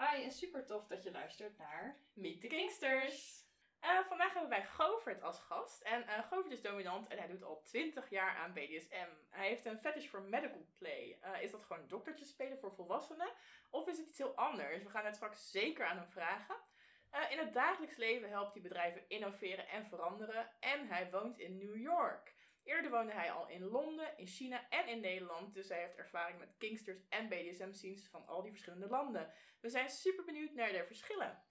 Hi en super tof dat je luistert naar Meet the Kingsters! Eh, vandaag hebben wij Govert als gast. En eh Govert is dominant en hij doet al 20 jaar aan BDSM. Hij heeft een fetish voor medical play. Eh, is dat gewoon doktertjes spelen voor volwassenen? Of is het iets heel anders? We gaan het straks zeker aan hem vragen. In het dagelijks leven helpt hij bedrijven innoveren en veranderen. En hij woont in New York. Eerder woonde hij al in Londen, in China en in Nederland. Dus hij heeft ervaring met Kingsters en BDSM-scenes van al die verschillende landen. We zijn super benieuwd naar de verschillen.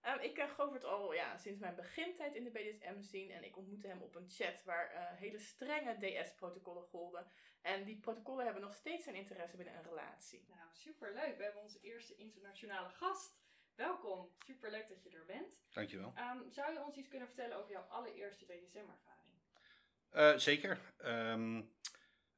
Ehm, ik ken Govert al ja, sinds mijn begintijd in de BDSM-scene. En ik ontmoette hem op een chat waar eh, hele strenge DS-protocollen golden. En die protocollen hebben nog steeds zijn interesse binnen een relatie. Nou, super leuk. We hebben onze eerste internationale gast. Welkom. Super leuk dat je er bent. Dankjewel. Ehm, zou je ons iets kunnen vertellen over jouw allereerste BDSM-ervaring? Eh, zeker. Ehm,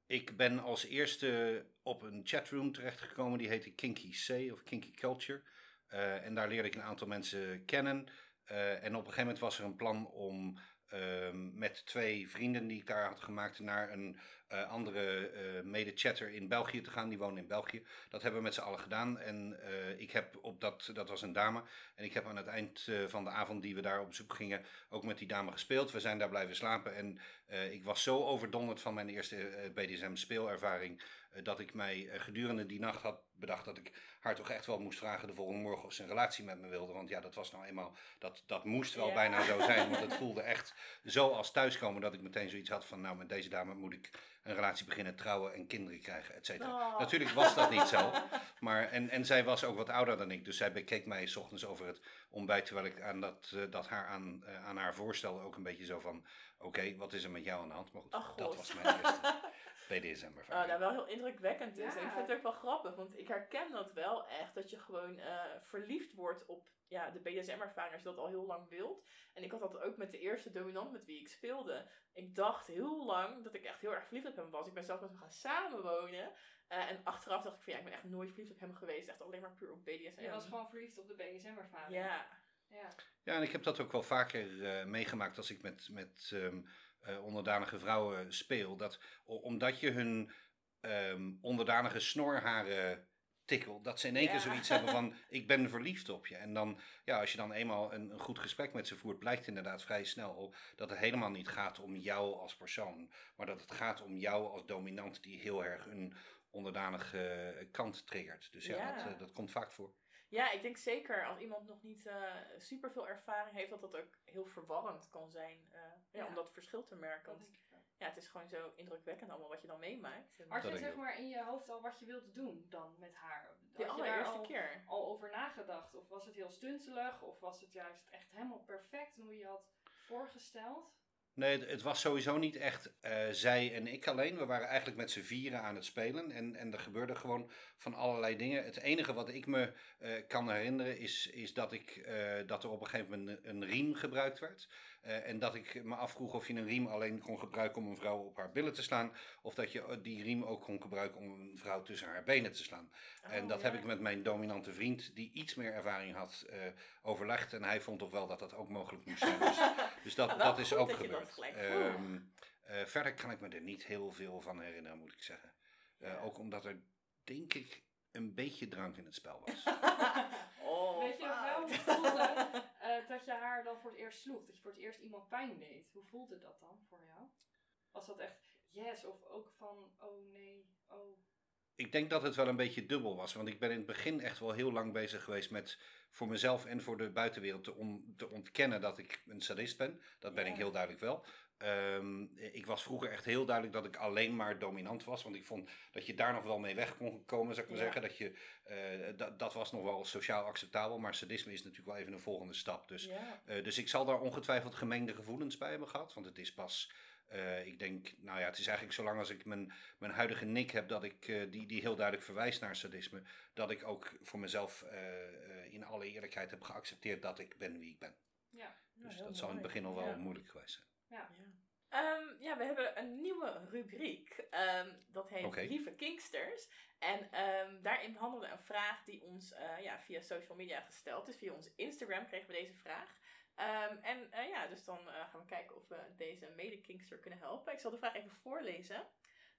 ik ben als eerste op een chatroom terechtgekomen die heette Kinky C of Kinky Culture. Eh, en daar leerde ik een aantal mensen kennen. Eh, en op een gegeven moment was er een plan om ehm, met twee vrienden die ik daar had gemaakt naar een eh, andere eh, mede-chatter in België te gaan. Die woonde in België. Dat hebben we met z'n allen gedaan. En eh, ik heb op dat, dat was een dame. En ik heb aan het eind van de avond die we daar op bezoek gingen, ook met die dame gespeeld. We zijn daar blijven slapen. En ik was zo overdonderd van mijn eerste BDSM-speelervaring. dat ik mij gedurende die nacht had bedacht dat ik haar toch echt wel moest vragen de volgende morgen of ze een relatie met me wilde. Want ja, dat was nou eenmaal, dat, dat moest wel Ja. bijna zo zijn. Want het voelde echt zo als thuiskomen dat ik meteen zoiets had van, nou met deze dame moet ik een relatie beginnen, trouwen en kinderen krijgen, et cetera. Oh. Natuurlijk was dat niet zo. Maar, en, en zij was ook wat ouder dan ik. Dus zij bekeek mij s ochtends over het ontbijt. Terwijl ik aan dat, eh, dat haar aan, eh, aan haar voorstelde. Ook een beetje zo van: Oké, wat is er met jou aan de hand? Maar goed, Oh, dat was mijn eerste BDSM Oh, ervaring. nou, wel heel indrukwekkend dus. Ja. En ik vind het ook wel grappig, want ik herken dat wel echt. Dat je gewoon eh, verliefd wordt op ja, de BDSM-ervaring als je dat al heel lang wilt. En ik had dat ook met de eerste dominant met wie ik speelde. Ik dacht heel lang dat ik echt heel erg verliefd op hem was. Ik ben zelf met hem gaan samenwonen. Eh, en achteraf dacht ik van ja, ik ben echt nooit verliefd op hem geweest. Echt alleen maar puur op BDSM. Je was gewoon verliefd op de BDSM-ervaring. Ja. ja. Ja, en ik heb dat ook wel vaker eh, meegemaakt als ik met, met ehm, eh, onderdanige vrouwen speel. Dat omdat je hun ehm, onderdanige snorharen tikkelt, dat ze in één Ja. keer zoiets hebben van: ik ben verliefd op je. En dan, ja, als je dan eenmaal een, een goed gesprek met ze voert, blijkt inderdaad vrij snel dat het helemaal niet gaat om jou als persoon, maar dat het gaat om jou als dominant die heel erg een onderdanige kant triggert. Dus ja, Ja. Dat, eh, dat komt vaak voor. Ja, ik denk zeker als iemand nog niet eh super veel ervaring heeft, dat dat ook heel verwarrend kan zijn. eh, ja, Ja. om dat verschil te merken. Want ja, het is gewoon zo indrukwekkend allemaal wat je dan meemaakt. Had je zeg maar in je hoofd al wat je wilde doen dan met haar? Had de je daar allereerste al, keer. al over nagedacht? Of was het heel stuntelig? Of was het juist echt helemaal perfect en hoe je had voorgesteld? Nee, het, het was sowieso niet echt eh, zij en ik alleen. We waren eigenlijk met z'n vieren aan het spelen. En, en er gebeurde gewoon van allerlei dingen. Het enige wat ik me eh, kan herinneren is, is dat, ik, eh, dat er op een gegeven moment een, een riem gebruikt werd. En dat ik me afvroeg of je een riem alleen kon gebruiken om een vrouw op haar billen te slaan. Of dat je die riem ook kon gebruiken om een vrouw tussen haar benen te slaan. en Oh, dat ja. heb ik met mijn dominante vriend, die iets meer ervaring had, overlegd. En hij vond toch wel dat dat ook mogelijk moest zijn. Dus, dus dat, dat is ook dat je dat gebeurd. Ehm, eh, verder kan ik me er niet heel veel van herinneren, moet ik zeggen. Eh, Ja. ook omdat er, denk ik, een beetje drank in het spel was. oh, Weet je nog wel hoe voelde eh, dat je haar dan voor het eerst sloeg? Dat je voor het eerst iemand pijn deed? Hoe voelde dat dan voor jou? Was dat echt yes of ook van oh nee, oh... Ik denk dat het wel een beetje dubbel was. Want ik ben in het begin echt wel heel lang bezig geweest met voor mezelf en voor de buitenwereld te, on- te ontkennen dat ik een sadist ben. Dat ben Ja. ik heel duidelijk wel. Ehm, ik was vroeger echt heel duidelijk dat ik alleen maar dominant was. Want ik vond dat je daar nog wel mee weg kon komen, zou ik maar Ja. zeggen. Dat, je, eh, dat, dat was nog wel sociaal acceptabel. Maar sadisme is natuurlijk wel even een volgende stap. Dus Ja. Eh, dus ik zal daar ongetwijfeld gemengde gevoelens bij hebben gehad. Want het is pas Eh, ik denk, nou ja, het is eigenlijk zolang als ik mijn, mijn huidige nik heb, dat ik, eh, die, die heel duidelijk verwijst naar sadisme, dat ik ook voor mezelf eh, eh, in alle eerlijkheid heb geaccepteerd dat ik ben wie ik ben. Ja. Dus heel dat zal in het begin al wel Ja. moeilijk geweest zijn. Ja. Ehm, ja, we hebben een nieuwe rubriek. Ehm, dat heet. Lieve Kinksters. En ehm, daarin behandelen we een vraag die ons eh, ja, via social media gesteld is. Via onze Instagram kregen we deze vraag. Ehm, en eh, ja, dus dan eh, gaan we kijken of we deze mede-kinkster kunnen helpen. Ik zal de vraag even voorlezen.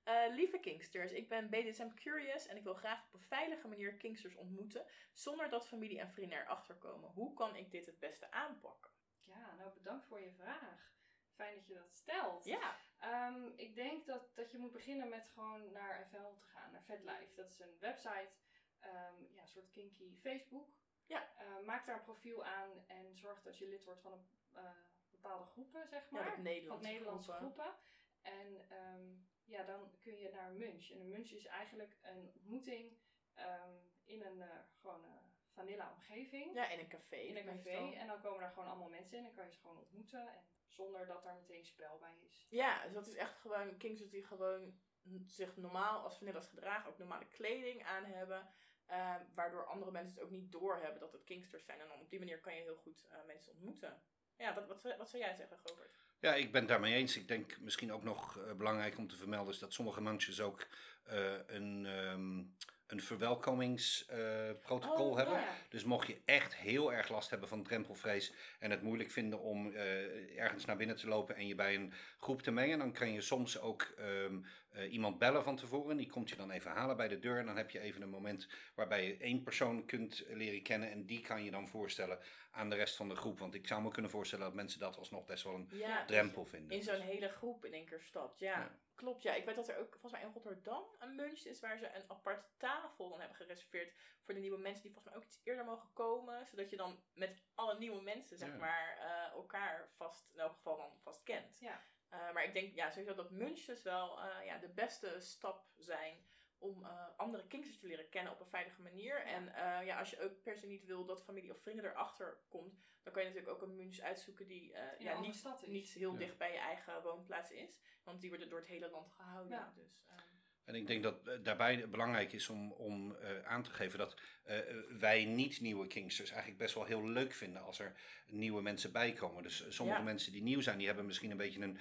Eh, lieve Kinksters, ik ben BDSM curious en ik wil graag op een veilige manier Kinksters ontmoeten. Zonder dat familie en vrienden erachter komen. Hoe kan ik dit het beste aanpakken? Ja, nou bedankt voor je vraag. Fijn dat je dat stelt. Ja, Ehm, ik denk dat, dat je moet beginnen met gewoon naar FL te gaan, naar VetLife. Dat is een website, ehm, ja, een soort kinky Facebook. Ja. Eh, maak daar een profiel aan en zorg dat je lid wordt van een eh, bepaalde groepen, zeg maar. ja van Nederlandse, Nederlandse groepen. groepen. En ehm, ja, dan kun je naar een munch. En een munch is eigenlijk een ontmoeting ehm, in een eh, gewoon vanilla omgeving. Ja, in een café. In een café. En dan komen daar gewoon allemaal mensen in en kan je ze gewoon ontmoeten. En zonder dat daar meteen spel bij is. Ja, dus dat is echt gewoon Kingsters die gewoon zich normaal als vanilla's gedragen, ook normale kleding aan hebben. Eh, waardoor andere mensen het ook niet doorhebben dat het Kingsters zijn. En dan op die manier kan je heel goed eh, mensen ontmoeten. Ja, wat, wat, wat zou jij zeggen, Govert? Ja, ik ben het daarmee eens. Ik denk misschien ook nog eh, belangrijk om te vermelden is dat sommige munches ook eh, een, ehm, een verwelkomingsprotocol Oh, hebben. Ja. Dus mocht je echt heel erg last hebben van drempelvrees en het moeilijk vinden om eh, ergens naar binnen te lopen en je bij een groep te mengen, dan kan je soms ook ehm, eh, iemand bellen van tevoren. Die komt je dan even halen bij de deur. En dan heb je even een moment waarbij je één persoon kunt leren kennen en die kan je dan voorstellen aan de rest van de groep. Want ik zou me kunnen voorstellen dat mensen dat alsnog best wel een Ja, drempel vinden. in zo'n hele groep in één keer stapt. Ja, Ja. klopt. Ja, ik weet dat er ook volgens mij in Rotterdam een munch is waar ze een aparte tafel dan hebben gereserveerd voor de nieuwe mensen die volgens mij ook iets eerder mogen komen. Zodat je dan met alle nieuwe mensen, zeg Ja. maar, eh, elkaar vast, in elk geval dan vast kent. Ja. Eh, maar ik denk ja, sowieso dat munches wel eh, ja, de beste stap zijn om eh, andere kinksters te leren kennen op een veilige manier. En eh, ja, als je ook per se niet wil dat familie of vrienden erachter komt, dan kan je natuurlijk ook een munch uitzoeken die eh, ja, niet, niet heel Ja. dicht bij je eigen woonplaats is. Want die worden door het hele land gehouden. Ja. Dus, ehm, En ik denk dat eh, daarbij belangrijk is om, om eh, aan te geven dat eh, wij niet nieuwe Kingsters eigenlijk best wel heel leuk vinden als er nieuwe mensen bijkomen. Dus sommige Ja. mensen die nieuw zijn, die hebben misschien een beetje een,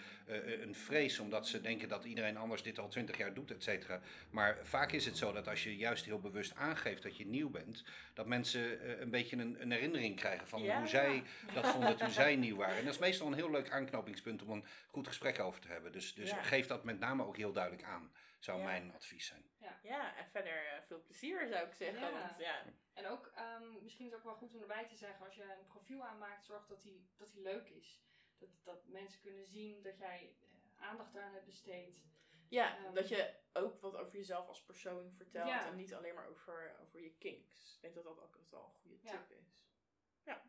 een vrees omdat ze denken dat iedereen anders dit al twintig jaar doet, et cetera. Maar vaak is het zo dat als je juist heel bewust aangeeft dat je nieuw bent, dat mensen een beetje een, een herinnering krijgen van Ja. hoe zij dat vonden toen zij nieuw waren. En dat is meestal een heel leuk aanknopingspunt om een goed gesprek over te hebben. Dus, dus Ja. geef dat met name ook heel duidelijk aan, zou Ja. mijn advies zijn. ja, en verder eh, veel plezier zou ik zeggen. Ja. Want ja, En ook, ehm, misschien is het ook wel goed om erbij te zeggen, als je een profiel aanmaakt, zorg dat die, dat die leuk is. Dat, dat mensen kunnen zien dat jij eh, aandacht aan hebt besteed. ja Ehm. dat je ook wat over jezelf als persoon vertelt Ja. en niet alleen maar over, over je kinks. Ik denk dat dat ook wel een goede Ja. tip is. Nou,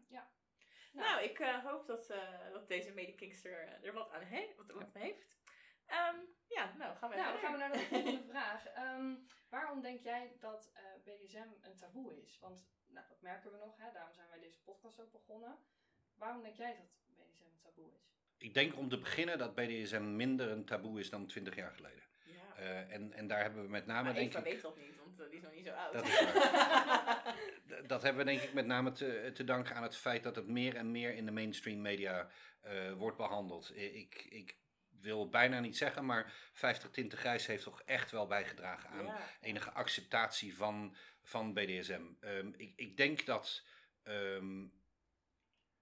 Nou, ik eh, hoop dat, eh, dat deze medekingster eh, er wat aan he wat, wat aan heeft. Ehm, ja, nou gaan we nou, dan gaan we naar de volgende vraag. Ehm, waarom denk jij dat eh, BDSM een taboe is? Want nou, dat merken we nog, hè? daarom zijn wij deze podcast ook begonnen. Waarom denk jij dat BDSM een taboe is? Ik denk om te beginnen dat BDSM minder een taboe is dan 20 jaar geleden. Ja. Eh, en, en daar hebben we met name, maar denk Eva ik, weet dat niet, want eh, die is nog niet zo oud. Dat is waar. d- dat hebben we denk ik met name te, te danken aan het feit dat het meer en meer in de mainstream media eh, wordt behandeld. Ik, ik wil bijna niet zeggen, maar 50 Tinten Grijs heeft toch echt wel bijgedragen aan ja. enige acceptatie van, van BDSM. Ehm, ik, ik denk dat, ehm,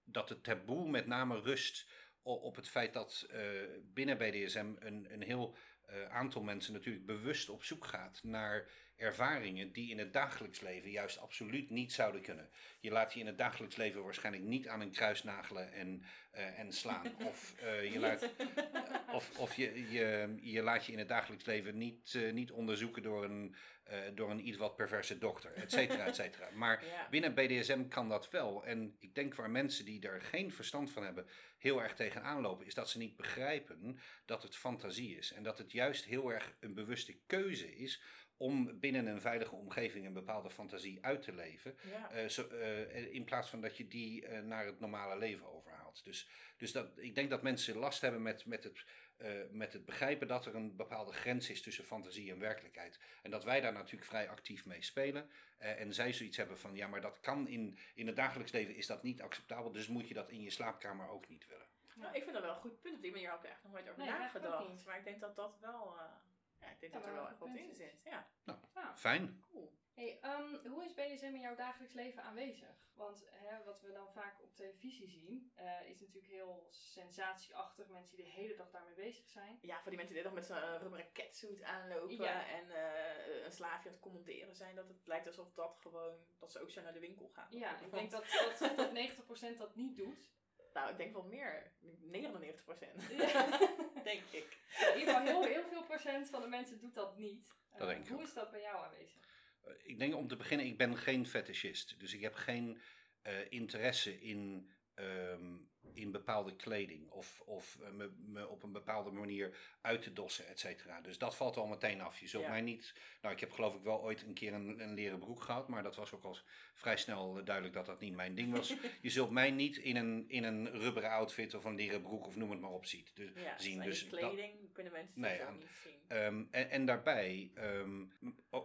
dat het taboe met name rust op het feit dat eh, binnen BDSM een, een heel eh, aantal mensen natuurlijk bewust op zoek gaat naar ervaringen die in het dagelijks leven juist absoluut niet zouden kunnen. Je laat je in het dagelijks leven waarschijnlijk niet aan een kruis nagelen en, eh, en slaan. Of, eh, je, laat, of, of je, je, je laat je in het dagelijks leven niet, eh, niet onderzoeken door een, eh, door een iets wat perverse dokter, et cetera, et cetera. Maar Ja. binnen BDSM kan dat wel. En ik denk waar mensen die er geen verstand van hebben heel erg tegenaan lopen, is dat ze niet begrijpen dat het fantasie is. En dat het juist heel erg een bewuste keuze is om binnen een veilige omgeving een bepaalde fantasie uit te leven. Ja. eh, zo, eh, in plaats van dat je die eh, naar het normale leven overhaalt. Dus, dus dat, ik denk dat mensen last hebben met, met, het, eh, met het begrijpen dat er een bepaalde grens is tussen fantasie en werkelijkheid. En dat wij daar natuurlijk vrij actief mee spelen. Eh, en zij zoiets hebben van, ja, maar dat kan in, in het dagelijks leven is dat niet acceptabel. Dus moet je dat in je slaapkamer ook niet willen. Nou, ik vind dat wel een goed punt. Op die manier heb ik er echt nog nooit over Nee, ook nagedacht. Maar ik denk dat dat wel... eh, ja, ik denk dat er wel echt wat in punt is. zit. Ja, Ja. Fijn. cool. Hey, ehm, hoe is BDSM in jouw dagelijks leven aanwezig? Want hè, wat we dan vaak op televisie zien, eh, is natuurlijk heel sensatieachtig. Mensen die de hele dag daarmee bezig zijn. Ja, voor die mensen die nog met zo'n uh, rubberen catsuit aanlopen Ja. en eh, een slaafje aan het commanderen zijn, dat het lijkt alsof dat gewoon, dat ze ook zo naar de winkel gaan. Ja, ik denk dat, dat, dat 90% dat niet doet. Nou, ik denk wel meer. 99 procent. Ja. denk ik. In ieder geval heel, heel veel procent van de mensen doet dat niet. Eh, Dat denk ik hoe ook. is dat bij jou aanwezig? Eh, ik denk om te beginnen, ik ben geen fetishist. Dus ik heb geen eh, interesse in, ehm, in bepaalde kleding. Of, of eh, me, me op een bepaalde manier uit te dossen, et cetera. Dus dat valt al meteen af. Je zult Ja. mij niet... Nou, ik heb geloof ik wel ooit een keer een, een leren broek gehad. Maar dat was ook al vrij snel eh, duidelijk dat dat niet mijn ding was. je zult mij niet in een, in een rubberen outfit of een leren broek of noem het maar op ziet. Dus, Ja, zien. dus Dus dat- kleding kunnen mensen Nee, niet zien. Ehm, en, en daarbij, ehm,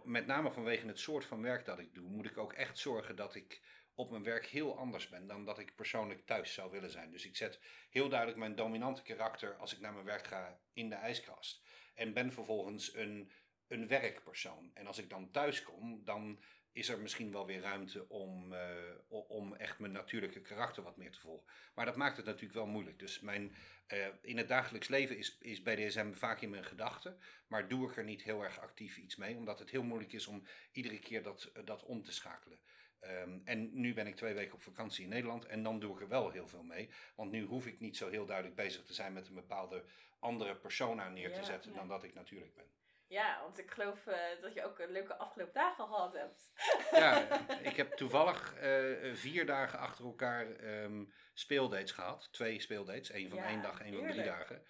met name vanwege het soort van werk dat ik doe, moet ik ook echt zorgen dat ik op mijn werk heel anders ben dan dat ik persoonlijk thuis zou willen zijn. Dus ik zet heel duidelijk mijn dominante karakter als ik naar mijn werk ga in de ijskast. En ben vervolgens een, een werkpersoon. En als ik dan thuis kom, dan is er misschien wel weer ruimte om, eh, om echt mijn natuurlijke karakter wat meer te volgen. Maar dat maakt het natuurlijk wel moeilijk. Dus mijn, eh, in het dagelijks leven is, is BDSM vaak in mijn gedachten. Maar doe ik er niet heel erg actief iets mee. Omdat het heel moeilijk is om iedere keer dat, dat om te schakelen. Ehm, en nu ben ik twee weken op vakantie in Nederland. En dan doe ik er wel heel veel mee. Want nu hoef ik niet zo heel duidelijk bezig te zijn met een bepaalde andere persona neer te Ja, zetten. ja. Dan dat ik natuurlijk ben. Ja, want ik geloof eh, dat je ook een leuke afgelopen dagen gehad hebt. Ja, ik heb toevallig eh, vier dagen achter elkaar ehm, speeldates gehad. Twee speeldates. één van Ja, één dag, één van drie dagen.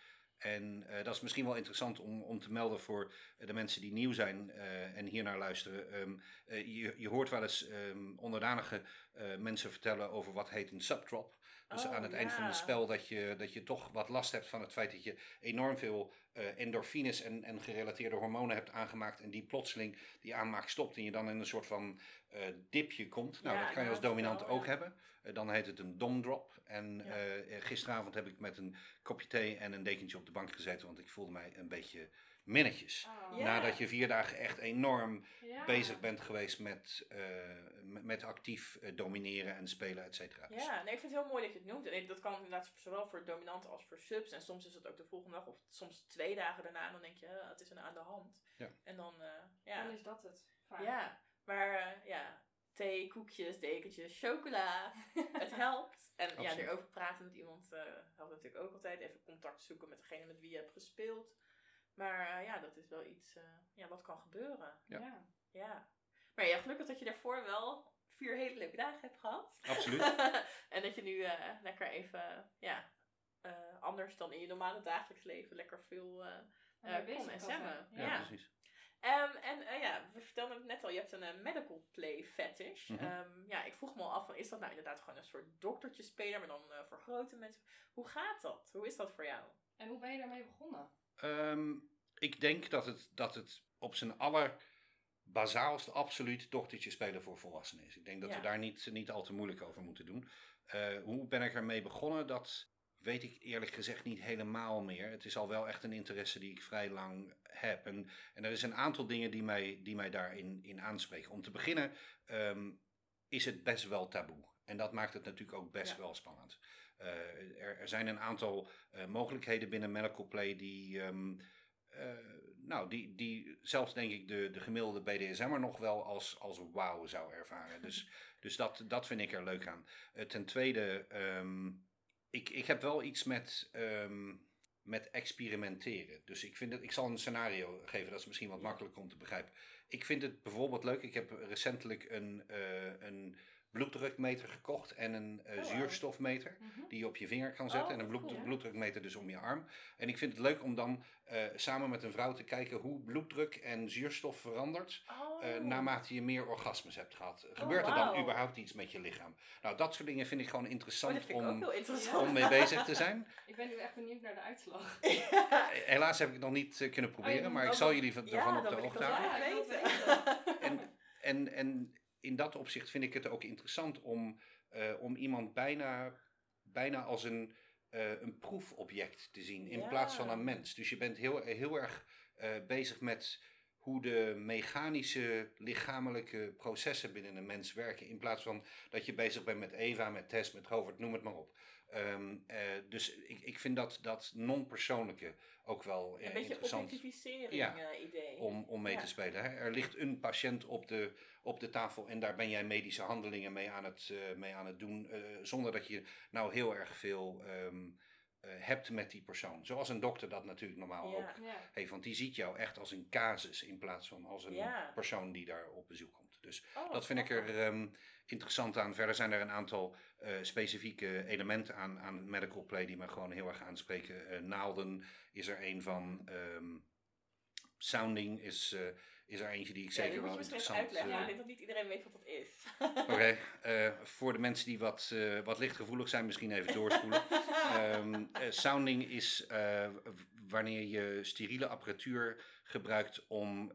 En eh, dat is misschien wel interessant om, om te melden voor de mensen die nieuw zijn eh, en hier naar luisteren. Ehm, eh, je, je hoort wel eens ehm, onderdanige eh, mensen vertellen over wat heet een subdrop. Dus Oh, aan het eind van het spel dat je, dat je toch wat last hebt van het feit dat je enorm veel eh, endorfines en, en gerelateerde hormonen hebt aangemaakt. En die plotseling die aanmaak stopt en je dan in een soort van eh, dipje komt. Nou, Ja, dat kan je als dominant wel, ook ja. hebben. Eh, dan heet het een domdrop. En gisteravond heb ik met een kopje thee en een dekentje op de bank gezeten, want ik voelde mij een beetje minnetjes. Oh. Ja. Nadat je vier dagen echt enorm Ja. bezig bent geweest met, eh, met, met actief eh, domineren en spelen, et cetera. Ja, nee, ik vind het heel mooi dat je het noemt. En dat kan inderdaad zowel voor dominanten als voor subs. En soms is het ook de volgende dag of soms twee dagen daarna. Dan denk je, eh, het is er aan de hand. Ja. En dan, eh, ja. Dan is dat het. Vaak. Ja, maar eh, ja, thee, koekjes, dekentjes, chocola. het helpt. En ja, Absoluut. erover praten met iemand eh, helpt natuurlijk ook altijd. Even contact zoeken met degene met wie je hebt gespeeld. Maar eh, ja, dat is wel iets eh, ja, wat kan gebeuren. Ja. Ja. Ja. Maar ja, gelukkig dat je daarvoor wel vier hele leuke dagen hebt gehad. Absoluut. en dat je nu eh, lekker even, ja, eh, anders dan in je normale dagelijks leven lekker veel bezig kon en zijn. Ja, Ja. precies. Ehm, en eh, ja, we vertelden het net al, je hebt een medical play fetish. Mhm. Ehm, ja, ik vroeg me al af, van, is dat nou inderdaad gewoon een soort doktertjespeler, maar dan eh, voor grote mensen? Hoe gaat dat? Hoe is dat voor jou? En hoe ben je daarmee begonnen? Ehm, ik denk dat het, dat het op zijn allerbazaalst absoluut dochtertje spelen voor volwassenen is. Ik denk dat Ja. we daar niet, niet al te moeilijk over moeten doen. Eh, hoe ben ik ermee begonnen? Dat weet ik eerlijk gezegd niet helemaal meer. Het is al wel echt een interesse die ik vrij lang heb. En, en er is een aantal dingen die mij, die mij daarin in aanspreken. Om te beginnen ehm, is het best wel taboe. En dat maakt het natuurlijk ook best Ja. wel spannend. Eh, er, er zijn een aantal eh, mogelijkheden binnen medical play die, ehm, eh, nou, die, die zelfs denk ik de, de gemiddelde BDSM'er nog wel als, als wauw zou ervaren. Dus, dus dat, dat vind ik er leuk aan. Ten tweede, ehm, ik, ik heb wel iets met, ehm, met experimenteren. Dus ik, vind het, ik zal een scenario geven, dat is misschien wat makkelijker om te begrijpen. Ik vind het bijvoorbeeld leuk, ik heb recentelijk een, een bloeddrukmeter gekocht en een eh, wauw. zuurstofmeter. Mhm. Die je op je vinger kan zetten Oh, en een bloed, cool, bloeddrukmeter dus om je arm. En ik vind het leuk om dan eh, samen met een vrouw te kijken hoe bloeddruk en zuurstof verandert. Oh. eh, naarmate je meer orgasmes hebt gehad. Gebeurt er dan überhaupt iets met je lichaam? Nou, dat soort dingen vind ik gewoon Oh, interessant ik om, interessant. om mee bezig te zijn. Ik ben nu echt benieuwd naar de uitslag. ja, Helaas heb ik het nog niet kunnen proberen, maar ik oh, zal jullie ja, ervan op de hoogte houden. En, en in dat opzicht vind ik het ook interessant om, eh, om iemand bijna, bijna als een, eh, een proefobject te zien in Ja. plaats van een mens. Dus je bent heel, heel erg eh, bezig met hoe de mechanische, lichamelijke processen binnen een mens werken. In plaats van dat je bezig bent met Eva, met Tess, met Robert, noem het maar op. Ehm, eh, dus ik, ik vind dat, dat non-persoonlijke ook wel eh, Een beetje interessant objectificering Ja. eh, idee. om, om mee Ja. te spelen. Hè? Er ligt een patiënt op de, op de tafel en daar ben jij medische handelingen mee aan het, mee aan het doen. zonder dat je nou heel erg veel ehm, eh, hebt met die persoon. Zoals een dokter dat natuurlijk normaal Ja. ook Ja. heeft. Want die ziet jou echt als een casus in plaats van als een Ja. persoon die daar op bezoek komt. Dus Oh, dat vind ik er ehm, interessant aan. Verder zijn er een aantal eh, specifieke elementen aan, aan medical play die me gewoon heel erg aanspreken. Eh, naalden is er een van. ehm, sounding is, eh, is er eentje die ik zeker wel interessant uitleggen. Ja. Ik denk dat niet iedereen weet wat dat is. Oké, voor de mensen die wat, wat lichtgevoelig zijn, misschien even doorspoelen. Ehm, eh, sounding is wanneer je steriele apparatuur gebruikt om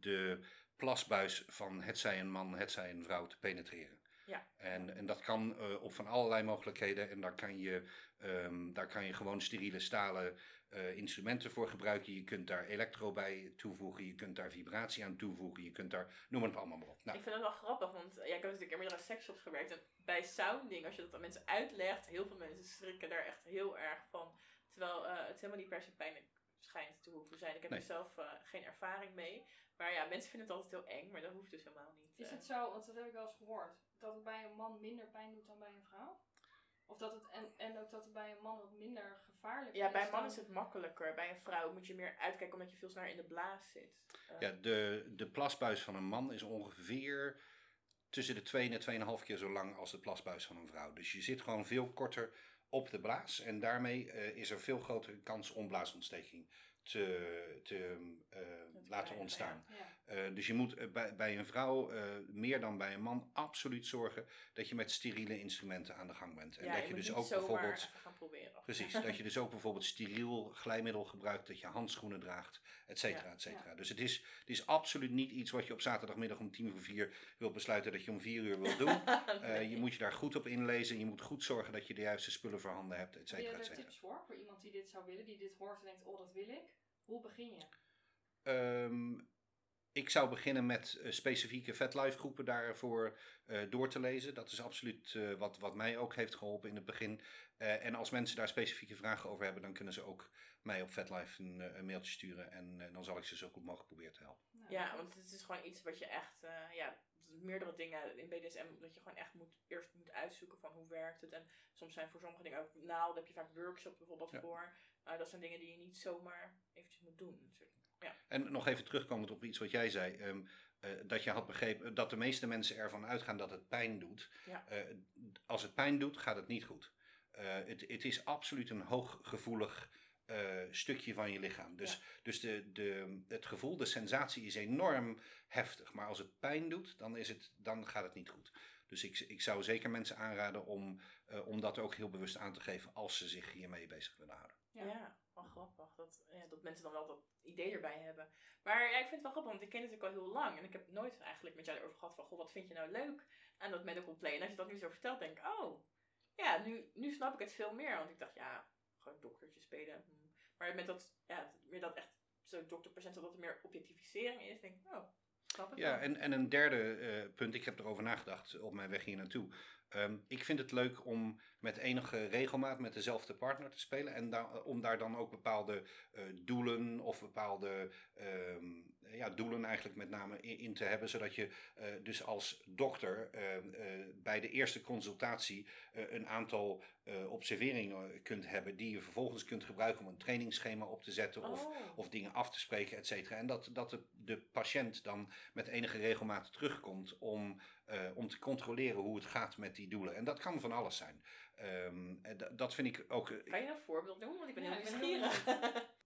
de plasbuis van hetzij een man, hetzij een vrouw te penetreren. Ja. En, en dat kan eh, op van allerlei mogelijkheden. En daar kan je, ehm, daar kan je gewoon steriele stalen eh, instrumenten voor gebruiken. Je kunt daar elektro bij toevoegen. Je kunt daar vibratie aan toevoegen. Je kunt daar, noem het allemaal maar op. Nou, Ik vind het wel grappig, want ja, ik heb natuurlijk in meerdere sexshops gewerkt. En bij sounding, als je dat aan mensen uitlegt, heel veel mensen schrikken daar echt heel erg van. Terwijl eh, het helemaal niet per se pijnlijk schijnt te hoeven zijn. Ik heb Nee. er zelf geen ervaring mee. Maar ja, mensen vinden het altijd heel eng, maar dat hoeft dus helemaal niet. Is eh. het zo, want dat heb ik wel eens gehoord, dat het bij een man minder pijn doet dan bij een vrouw? Of dat het, en, en ook dat het bij een man wat minder gevaarlijk Ja, is bij een man dan- is het makkelijker. Bij een vrouw moet je meer uitkijken omdat je veel sneller in de blaas zit. Eh, Ja, de, de plasbuis van een man is ongeveer tussen de 2 en de 2,5 keer zo lang als de plasbuis van een vrouw. Dus je zit gewoon veel korter op de blaas. En daarmee eh, is er veel grotere kans om blaasontsteking te, te eh, laten ontstaan. Ja. Eh, dus je moet eh, bij, bij een vrouw eh, meer dan bij een man absoluut zorgen dat je met steriele instrumenten aan de gang bent. En ja, dat je je dus ook bijvoorbeeld. even gaan proberen. Precies, dat je dus ook bijvoorbeeld steriel glijmiddel gebruikt, dat je handschoenen draagt, et cetera, et cetera. Dus het is, het is absoluut niet iets wat je op zaterdagmiddag om tien voor vier wilt besluiten dat je om vier uur wilt doen. Je moet je daar goed op inlezen, je moet goed zorgen dat je de juiste spullen voorhanden hebt, et Heb je cetera, et er cetera. tips voor, voor iemand die dit zou willen, die dit hoort en denkt, oh dat wil ik? Hoe begin je? Ehm, ik zou beginnen met eh, specifieke VetLife groepen daarvoor eh, door te lezen. Dat is absoluut eh, wat, wat mij ook heeft geholpen in het begin. Eh, en als mensen daar specifieke vragen over hebben, dan kunnen ze ook mij op VetLife een, een mailtje sturen. En eh, dan zal ik ze zo goed mogelijk proberen te helpen. Nou, Ja, want het is gewoon iets wat je echt, eh, ja, meerdere dingen in BDSM, dat je gewoon echt moet, eerst moet uitzoeken van hoe werkt het. En soms zijn voor sommige dingen ook naalden, heb je vaak workshops bijvoorbeeld Ja. voor. Uh, dat zijn dingen die je niet zomaar eventjes moet doen natuurlijk. En nog even terugkomend op iets wat jij zei. ehm, eh, dat je had begrepen dat de meeste mensen ervan uitgaan dat het pijn doet. Ja. Eh, als het pijn doet, gaat het niet goed. Eh, het, het is absoluut een hooggevoelig eh, stukje van je lichaam. Dus, Ja. dus de, de, het gevoel, de sensatie is enorm heftig. Maar als het pijn doet, dan, is het, dan gaat het niet goed. Dus ik, ik zou zeker mensen aanraden om, eh, om dat ook heel bewust aan te geven als ze zich hiermee bezig willen houden. Ja, Ja. Wel grappig. Dat, ja, dat mensen dan wel dat idee erbij hebben. Maar ja, ik vind het wel grappig, want ik ken het natuurlijk al heel lang. En ik heb nooit eigenlijk met jou erover gehad van, goh, wat vind je nou leuk aan dat medical play? En als je dat nu zo vertelt, denk ik, oh, ja, nu, nu snap ik het veel meer. Want ik dacht, ja, gewoon doktertje spelen. hm. Maar met dat, ja, meer dat echt zo dokterpatiënt, dat er meer objectificering is, denk ik, oh, Ja, en, en een derde eh, punt, ik heb erover nagedacht op mijn weg hier naartoe. Ehm, ik vind het leuk om met enige regelmaat met dezelfde partner te spelen. En daar, om daar dan ook bepaalde eh, doelen of bepaalde ehm, ja, doelen eigenlijk met name in, in te hebben. Zodat je eh, dus als dokter eh, eh, bij de eerste consultatie eh, een aantal eh, observeringen kunt hebben die je vervolgens kunt gebruiken om een trainingsschema op te zetten of, Oh. of dingen af te spreken, et cetera. En dat, dat de, de patiënt dan met enige regelmaat terugkomt om, eh, om te controleren hoe het gaat met die doelen. En dat kan van alles zijn. Ehm, en da- dat vind ik ook. Kan je een voorbeeld noemen? Want ik ben Ja, heel nieuwsgierig.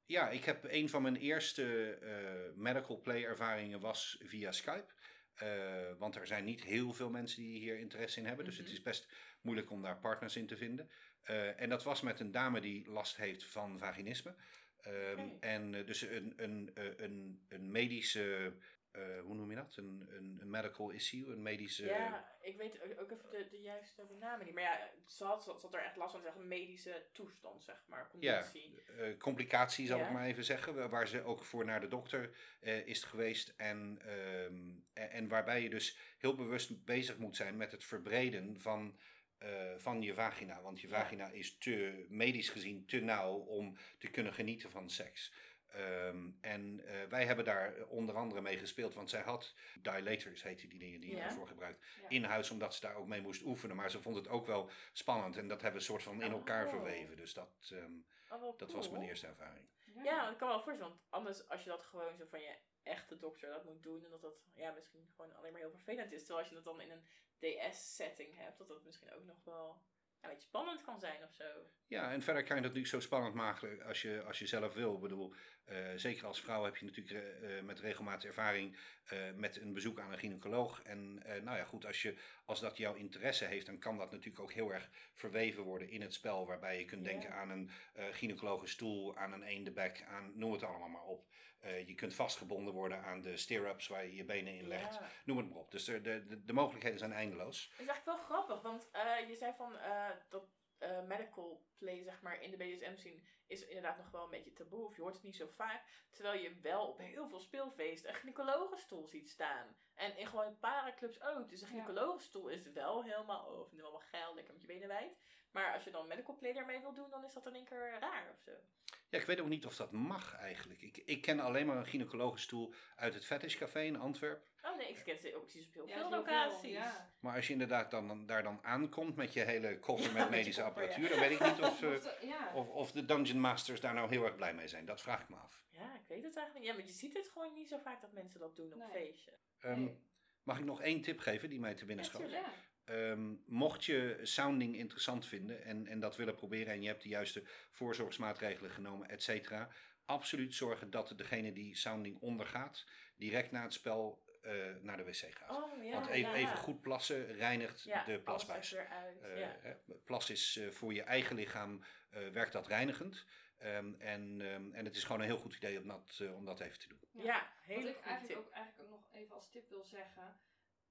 Ja, ik heb een van mijn eerste eh, medical play ervaringen was via Skype. Eh, want er zijn niet heel veel mensen die hier interesse in hebben. Dus het Mhm. is best moeilijk om daar partners in te vinden. Eh, en dat was met een dame die last heeft van vaginisme. Ehm. En eh, dus een, een, eh, een, een medische, eh, hoe noem je dat? Een, een, een medical issue, een medische... Ja, ik weet ook even de, de juiste namen niet. Maar ja, ze had, ze had er echt last van, zeggen, medische toestand, zeg maar, Ja, eh, complicatie zal Ja. ik maar even zeggen, wa- waar ze ook voor naar de dokter eh, is geweest. En, ehm, en, en waarbij je dus heel bewust bezig moet zijn met het verbreden van, van je vagina. Want je Ja. vagina is te, medisch gezien te nauw om te kunnen genieten van seks. Ehm, en eh, wij hebben daar onder andere mee gespeeld, want zij had dilators, heette die dingen die je Ja. daarvoor gebruikt, Ja. in huis, omdat ze daar ook mee moest oefenen. Maar ze vond het ook wel spannend en dat hebben we soort van in elkaar Oh. verweven. Dus dat, ehm, Oh, dat was mijn eerste ervaring. Ja, want ik kan me wel voorstellen, want anders als je dat gewoon zo van je echte dokter dat moet doen en dat dat ja, misschien gewoon alleen maar heel vervelend is. Terwijl als je dat dan in een DS-setting hebt, dat dat misschien ook nog wel een beetje spannend kan zijn of zo. Ja, en verder kan je dat natuurlijk zo spannend maken als je, als je zelf wil. Ik bedoel, eh, zeker als vrouw heb je natuurlijk eh, eh, met regelmaat ervaring met een bezoek aan een gynaecoloog. En nou ja, goed, als, je, als dat jouw interesse heeft, dan kan dat natuurlijk ook heel erg verweven worden in het spel. Waarbij je kunt Ja. denken aan een eh gynaecologische stoel, aan een eendebek, aan noem het allemaal maar op. Eh, je kunt vastgebonden worden aan de stirrups waar je je benen in legt. Ja. Noem het maar op. Dus de, de, de, de mogelijkheden zijn eindeloos. Het is eigenlijk wel grappig, want eh, je zei van eh, dat eh, medical play, zeg maar, in de BDSM-scene is inderdaad nog wel een beetje taboe, of je hoort het niet zo vaak. Terwijl je wel op heel veel speelfeesten een gynaecologenstoel ziet staan. En in gewoon parenclubs ook. Dus een gynaecologenstoel is wel helemaal, oh, allemaal geil, lekker met je benen wijd. Maar als je dan medical play daarmee wil doen, dan is dat in één keer raar of zo. Ja, ik weet ook niet of dat mag eigenlijk. Ik, ik ken alleen maar een gynaecologenstoel uit het Fetish Café in Antwerpen. Oh nee, ik ken ze ook precies op heel Ja, veel locaties. ja. Maar als je inderdaad dan, dan- daar dan aankomt met je hele koffer Ja, met medische koffer, ja. apparatuur, dan weet ik niet of, Of eh, de- ja. of, of de Dungeon Masters daar nou heel erg blij mee zijn. Dat vraag ik me af. Ja, ik weet het eigenlijk niet. Ja, maar je ziet het gewoon niet zo vaak dat mensen dat doen op Nee. feestje. Ehm, Nee. Mag ik nog één tip geven die mij te binnen schoot? Ja. Ehm, mocht je sounding interessant vinden en, en dat willen proberen en je hebt de juiste voorzorgsmaatregelen genomen, et cetera, absoluut zorgen dat degene die sounding ondergaat, direct na het spel eh, naar de wc gaat. Oh ja. Want even, ja. even goed plassen reinigt ja, de plasbuis. uit. Eh, plas is eh, voor je eigen lichaam eh, werkt dat reinigend. Ehm, en, ehm, en het is gewoon een heel goed idee om dat, om dat even te doen. Ja. ja, hele Wat ik goede eigenlijk tip. ook, eigenlijk ook nog even als tip wil zeggen.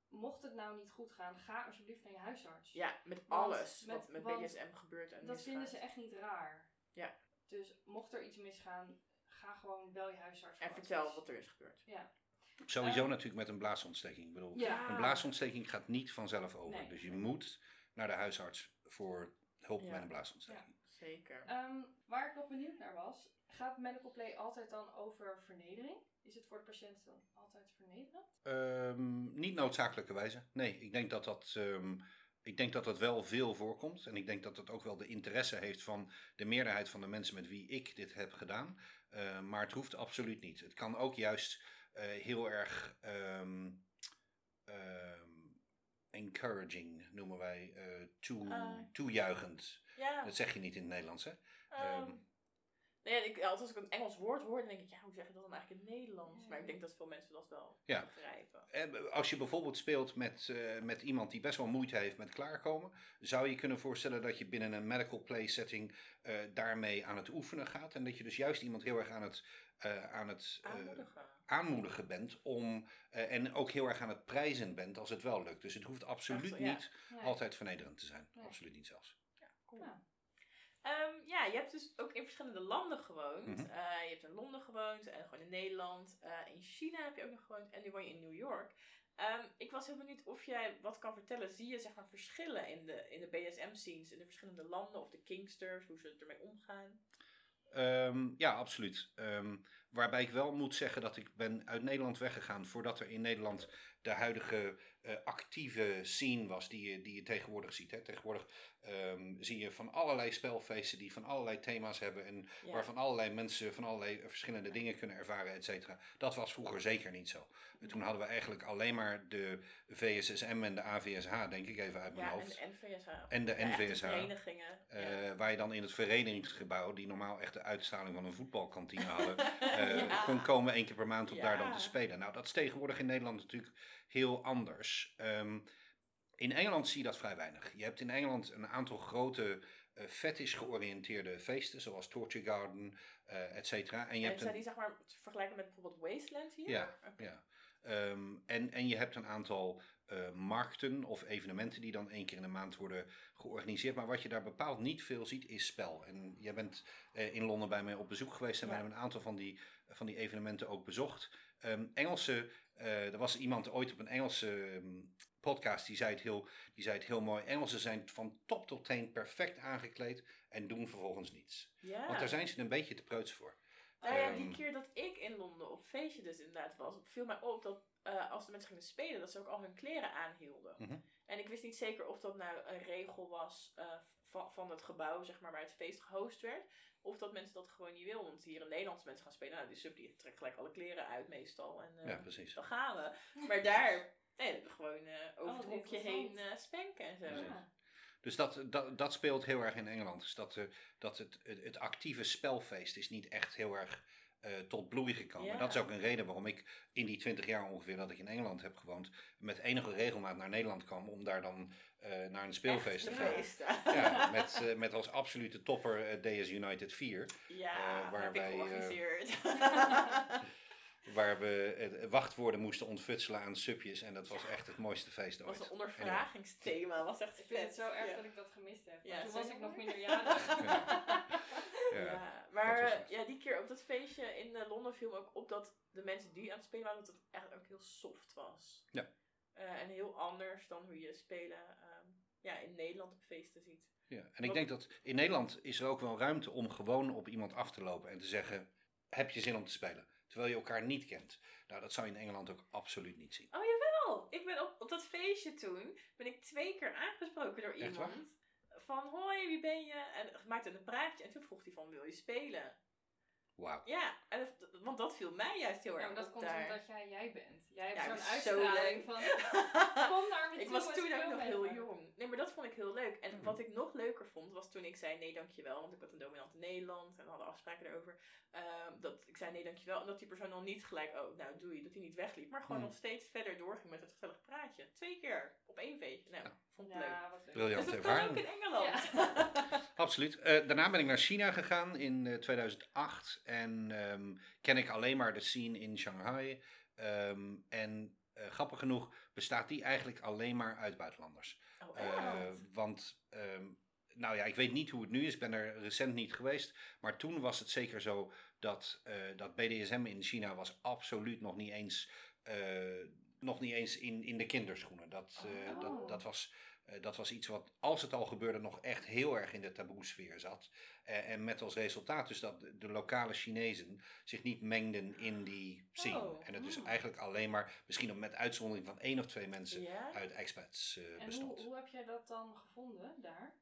Mocht het nou niet goed gaan, ga alsjeblieft naar je huisarts. Ja, met Want alles met- wat met BDSM gebeurt en Dat vinden ze echt niet raar. Ja. Dus mocht er iets misgaan, ga gewoon wel je huisarts. En vertel advies. wat er is gebeurd. Ja. Sowieso Eh, natuurlijk met een blaasontsteking. Ik bedoel, Ja. een blaasontsteking gaat niet vanzelf over. Nee. Dus je moet naar de huisarts voor hulp Ja. met een blaasontsteking. Zeker. Ehm, waar ik nog benieuwd naar was, gaat medical play altijd dan over vernedering? Is het voor de patiënt dan altijd vernederend? Ehm, niet noodzakelijkerwijze. Nee, ik denk dat dat, ehm, ik denk dat dat wel veel voorkomt. En ik denk dat dat ook wel de interesse heeft van de meerderheid van de mensen met wie ik dit heb gedaan. Eh, maar het hoeft absoluut niet. Het kan ook juist eh, heel erg ehm, ehm, encouraging noemen wij, eh, toe, Ah. toejuichend. Ja. Dat zeg je niet in het Nederlands, hè? ehm, ehm. nee, ja, ik, altijd als ik een Engels woord hoor, dan denk ik, ja, hoe zeg je dat dan eigenlijk in het Nederlands? Ja. Maar ik denk dat veel mensen dat wel Ja. begrijpen. Eh, Als je bijvoorbeeld speelt met, eh, met iemand die best wel moeite heeft met klaarkomen, zou je kunnen voorstellen dat je binnen een medical play setting eh, daarmee aan het oefenen gaat. En dat je dus juist iemand heel erg aan het, eh, aan het eh, Aanmoedigen. aanmoedigen bent om, eh, en ook heel erg aan het prijzen bent als het wel lukt. Dus het hoeft absoluut Echt, ja. niet Nee. altijd vernederend te zijn. Nee. Absoluut niet zelfs. Cool. Ja. Ehm, ja, je hebt dus ook in verschillende landen gewoond. Mhm. Eh, je hebt in Londen gewoond en gewoon in Nederland. Eh, in China heb je ook nog gewoond en nu woon je in New York. Ehm, ik was heel benieuwd of jij wat kan vertellen. Zie je zeg maar verschillen in de, in de BDSM-scenes in de verschillende landen of de kingsters, hoe ze ermee omgaan? Ehm, ja, absoluut. Waarbij ik wel moet zeggen dat ik ben uit Nederland weggegaan voordat er in Nederland de huidige eh, actieve scene was die je, die je tegenwoordig ziet. Hè. Tegenwoordig ehm, zie je van allerlei spelfeesten die van allerlei thema's hebben en Ja. waarvan allerlei mensen van allerlei verschillende dingen kunnen ervaren, et cetera. Dat was vroeger zeker niet zo. Toen hadden we eigenlijk alleen maar de VSSM en de AVSH, denk ik even uit mijn Ja, en hoofd. de NVSH. En de NVSH. verenigingen. Eh, ja. Waar je dan in het verenigingsgebouw, die normaal echt de uitstraling van een voetbalkantine hadden, Ja. kon komen één keer per maand om daar dan Ja. te spelen. Nou, dat is tegenwoordig in Nederland natuurlijk heel anders. Ehm, in Engeland zie je dat vrij weinig. Je hebt in Engeland een aantal grote eh fetish georiënteerde feesten, zoals Torture Garden, eh et cetera. En je En hebt zijn een, die zeg maar te vergelijken met bijvoorbeeld Wasteland hier? Ja, ja. Ehm, en, en je hebt een aantal eh, markten of evenementen die dan één keer in de maand worden georganiseerd. Maar wat je daar bepaald niet veel ziet, is spel. En jij bent eh, in Londen bij mij op bezoek geweest en we hebben een aantal van die, van die evenementen ook bezocht. Ehm, Engelse, eh, er was iemand ooit op een Engelse ehm, podcast die zei, het heel, die zei het heel mooi. Engelsen zijn van top tot teen perfect aangekleed en doen vervolgens niets. Ja. Want daar zijn ze een beetje te preuts voor. Nou ja, die Ehm, keer dat ik in Londen op feestje dus inderdaad was, viel mij op dat eh, als de mensen gingen spelen, dat ze ook al hun kleren aanhielden. Mhm. En ik wist niet zeker of dat nou een regel was eh, van, van het gebouw, zeg maar, waar het feest gehost werd. Of dat mensen dat gewoon niet wilden. Want hier in Nederlandse mensen gaan spelen, nou die sub die trekt gelijk alle kleren uit meestal. En eh, Ja, precies. dan gaan we. Maar daar, nee, dat we gewoon eh, over Oh, het wat hoekje heen eh, spanken en zo. Ja. Dus dat, dat, dat speelt heel erg in Engeland. Dus dat, eh, dat het, het, het actieve spelfeest is niet echt heel erg eh, tot bloei gekomen. Ja. Dat is ook een reden waarom ik in die twintig jaar ongeveer dat ik in Engeland heb gewoond, met enige regelmaat naar Nederland kwam om daar dan eh, naar een speelfeest te gaan. Ja, met, met als absolute topper DS United 4. Ja, waar heb ik wij, georganiseerd. Waar we eh, wachtwoorden moesten ontfutselen aan supjes. En dat was echt het mooiste feest Dat was ooit. een ondervragingsthema. was echt Ik vind het vet. zo erg ja. dat ik dat gemist heb. Ja, toen was ik nog minderjarig. Ja. Ja, maar eh, ja, die keer op dat feestje in eh, Londen viel me ook op dat de mensen die aan het spelen waren, dat het echt ook heel soft was. Ja. Eh, en heel anders dan hoe je spelen ehm, ja, in Nederland op feesten ziet. Ja, en ik denk dat in Nederland is er ook wel ruimte om gewoon op iemand af te lopen en te zeggen: heb je zin om te spelen? Terwijl je elkaar niet kent. Nou, dat zou je in Engeland ook absoluut niet zien. Oh jawel! Ik ben op, op dat feestje toen, ben ik twee keer aangesproken door Echt iemand. Van hoi, wie ben je? En maakte een praatje en toen vroeg hij van wil je spelen? Wauw. Ja, en want dat viel mij juist heel Ja, erg maar dat komt daar. omdat jij jij bent. Jij hebt Ja, zo'n zo uitstraling leuk. van... Kom naar me Ik was en toen ook nog heel jong. Nee, maar dat vond ik heel leuk. En Mhm. wat ik nog leuker vond, was toen ik zei nee dankjewel. Want ik had een dominant in Nederland en we hadden afspraken erover. Ehm, dat ik zei nee dankjewel. En dat die persoon dan niet gelijk, oh nou doe je, dat hij niet wegliep. Maar gewoon Mhm. nog steeds verder doorging met het gezellig praatje. Twee keer op één feestje. Nou, Ja. vond het leuk. Ja, wat leuk. Dus Briljante dat kan ook ervaring. in Engeland. Absoluut. Eh, daarna ben ik naar China gegaan in eh, 2008. En ehm, ken ik alleen maar de scene in Shanghai. Ehm, en eh, grappig genoeg bestaat die eigenlijk alleen maar uit buitenlanders. Oh, Eh, want, ehm, nou ja, ik weet niet hoe het nu is. Ik ben er recent niet geweest. Maar toen was het zeker zo dat, eh, dat BDSM in China was absoluut nog niet eens, nog niet eens in, in de kinderschoenen. Dat, eh, Oh. dat, dat, was, dat was iets wat, als het al gebeurde, nog echt heel erg in de taboe-sfeer zat. Eh, en met als resultaat dus dat de, lokale Chinezen zich niet mengden in die scene. Oh. En het dus Oh. eigenlijk alleen maar, misschien met uitzondering van één of twee mensen, Ja? uit expats eh, En bestond. hoe, hoe heb jij dat dan gevonden daar?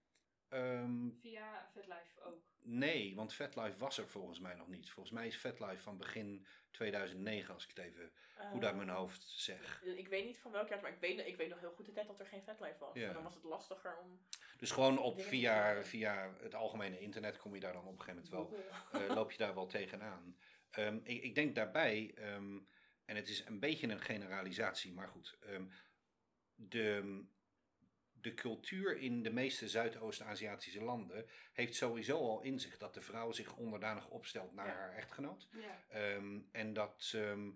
Ehm, Via VetLife ook? nee, want FetLife was er volgens mij nog niet. Volgens mij is FetLife van begin 2009, als ik het even goed uit mijn Eh, hoofd zeg. Ik weet niet van welk jaar, maar ik weet, ik weet nog heel goed de tijd dat er geen vetlife was. Ja. En dan was het lastiger om Dus gewoon op via, via het algemene internet kom je daar dan op een gegeven moment wel eh, loop je daar wel tegenaan. Ehm ik, ik denk daarbij, ehm, en het is een beetje een generalisatie, maar goed. ehm, de, de cultuur in de meeste Zuidoost-Aziatische landen heeft sowieso al in zich dat de vrouw zich onderdanig opstelt naar Ja. haar echtgenoot. Ja. Ehm, en dat, ehm,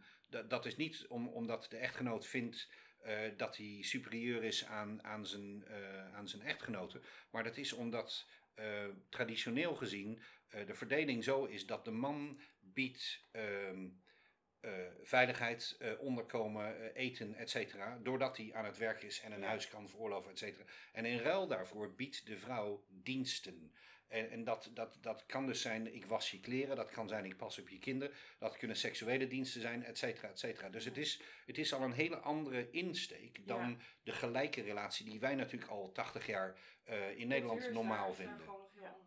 dat, is niet om, omdat de echtgenoot vindt eh, dat hij superieur is aan, aan, zijn, eh, aan zijn echtgenote. Maar dat is omdat eh, traditioneel gezien de verdeling zo is dat de man biedt ehm, eh, veiligheid, eh, onderkomen, eh, eten, et cetera. Doordat hij aan het werk is en een huis kan veroorloven, et cetera. En in ruil daarvoor biedt de vrouw diensten. En, en dat, dat, dat kan dus zijn, ik was je kleren, dat kan zijn, ik pas op je kinderen, dat kunnen seksuele diensten zijn, et cetera, et cetera. Dus het is, het is al een hele andere insteek dan Ja. de gelijke relatie die wij natuurlijk al 80 jaar in Nederland normaal vinden. Ja.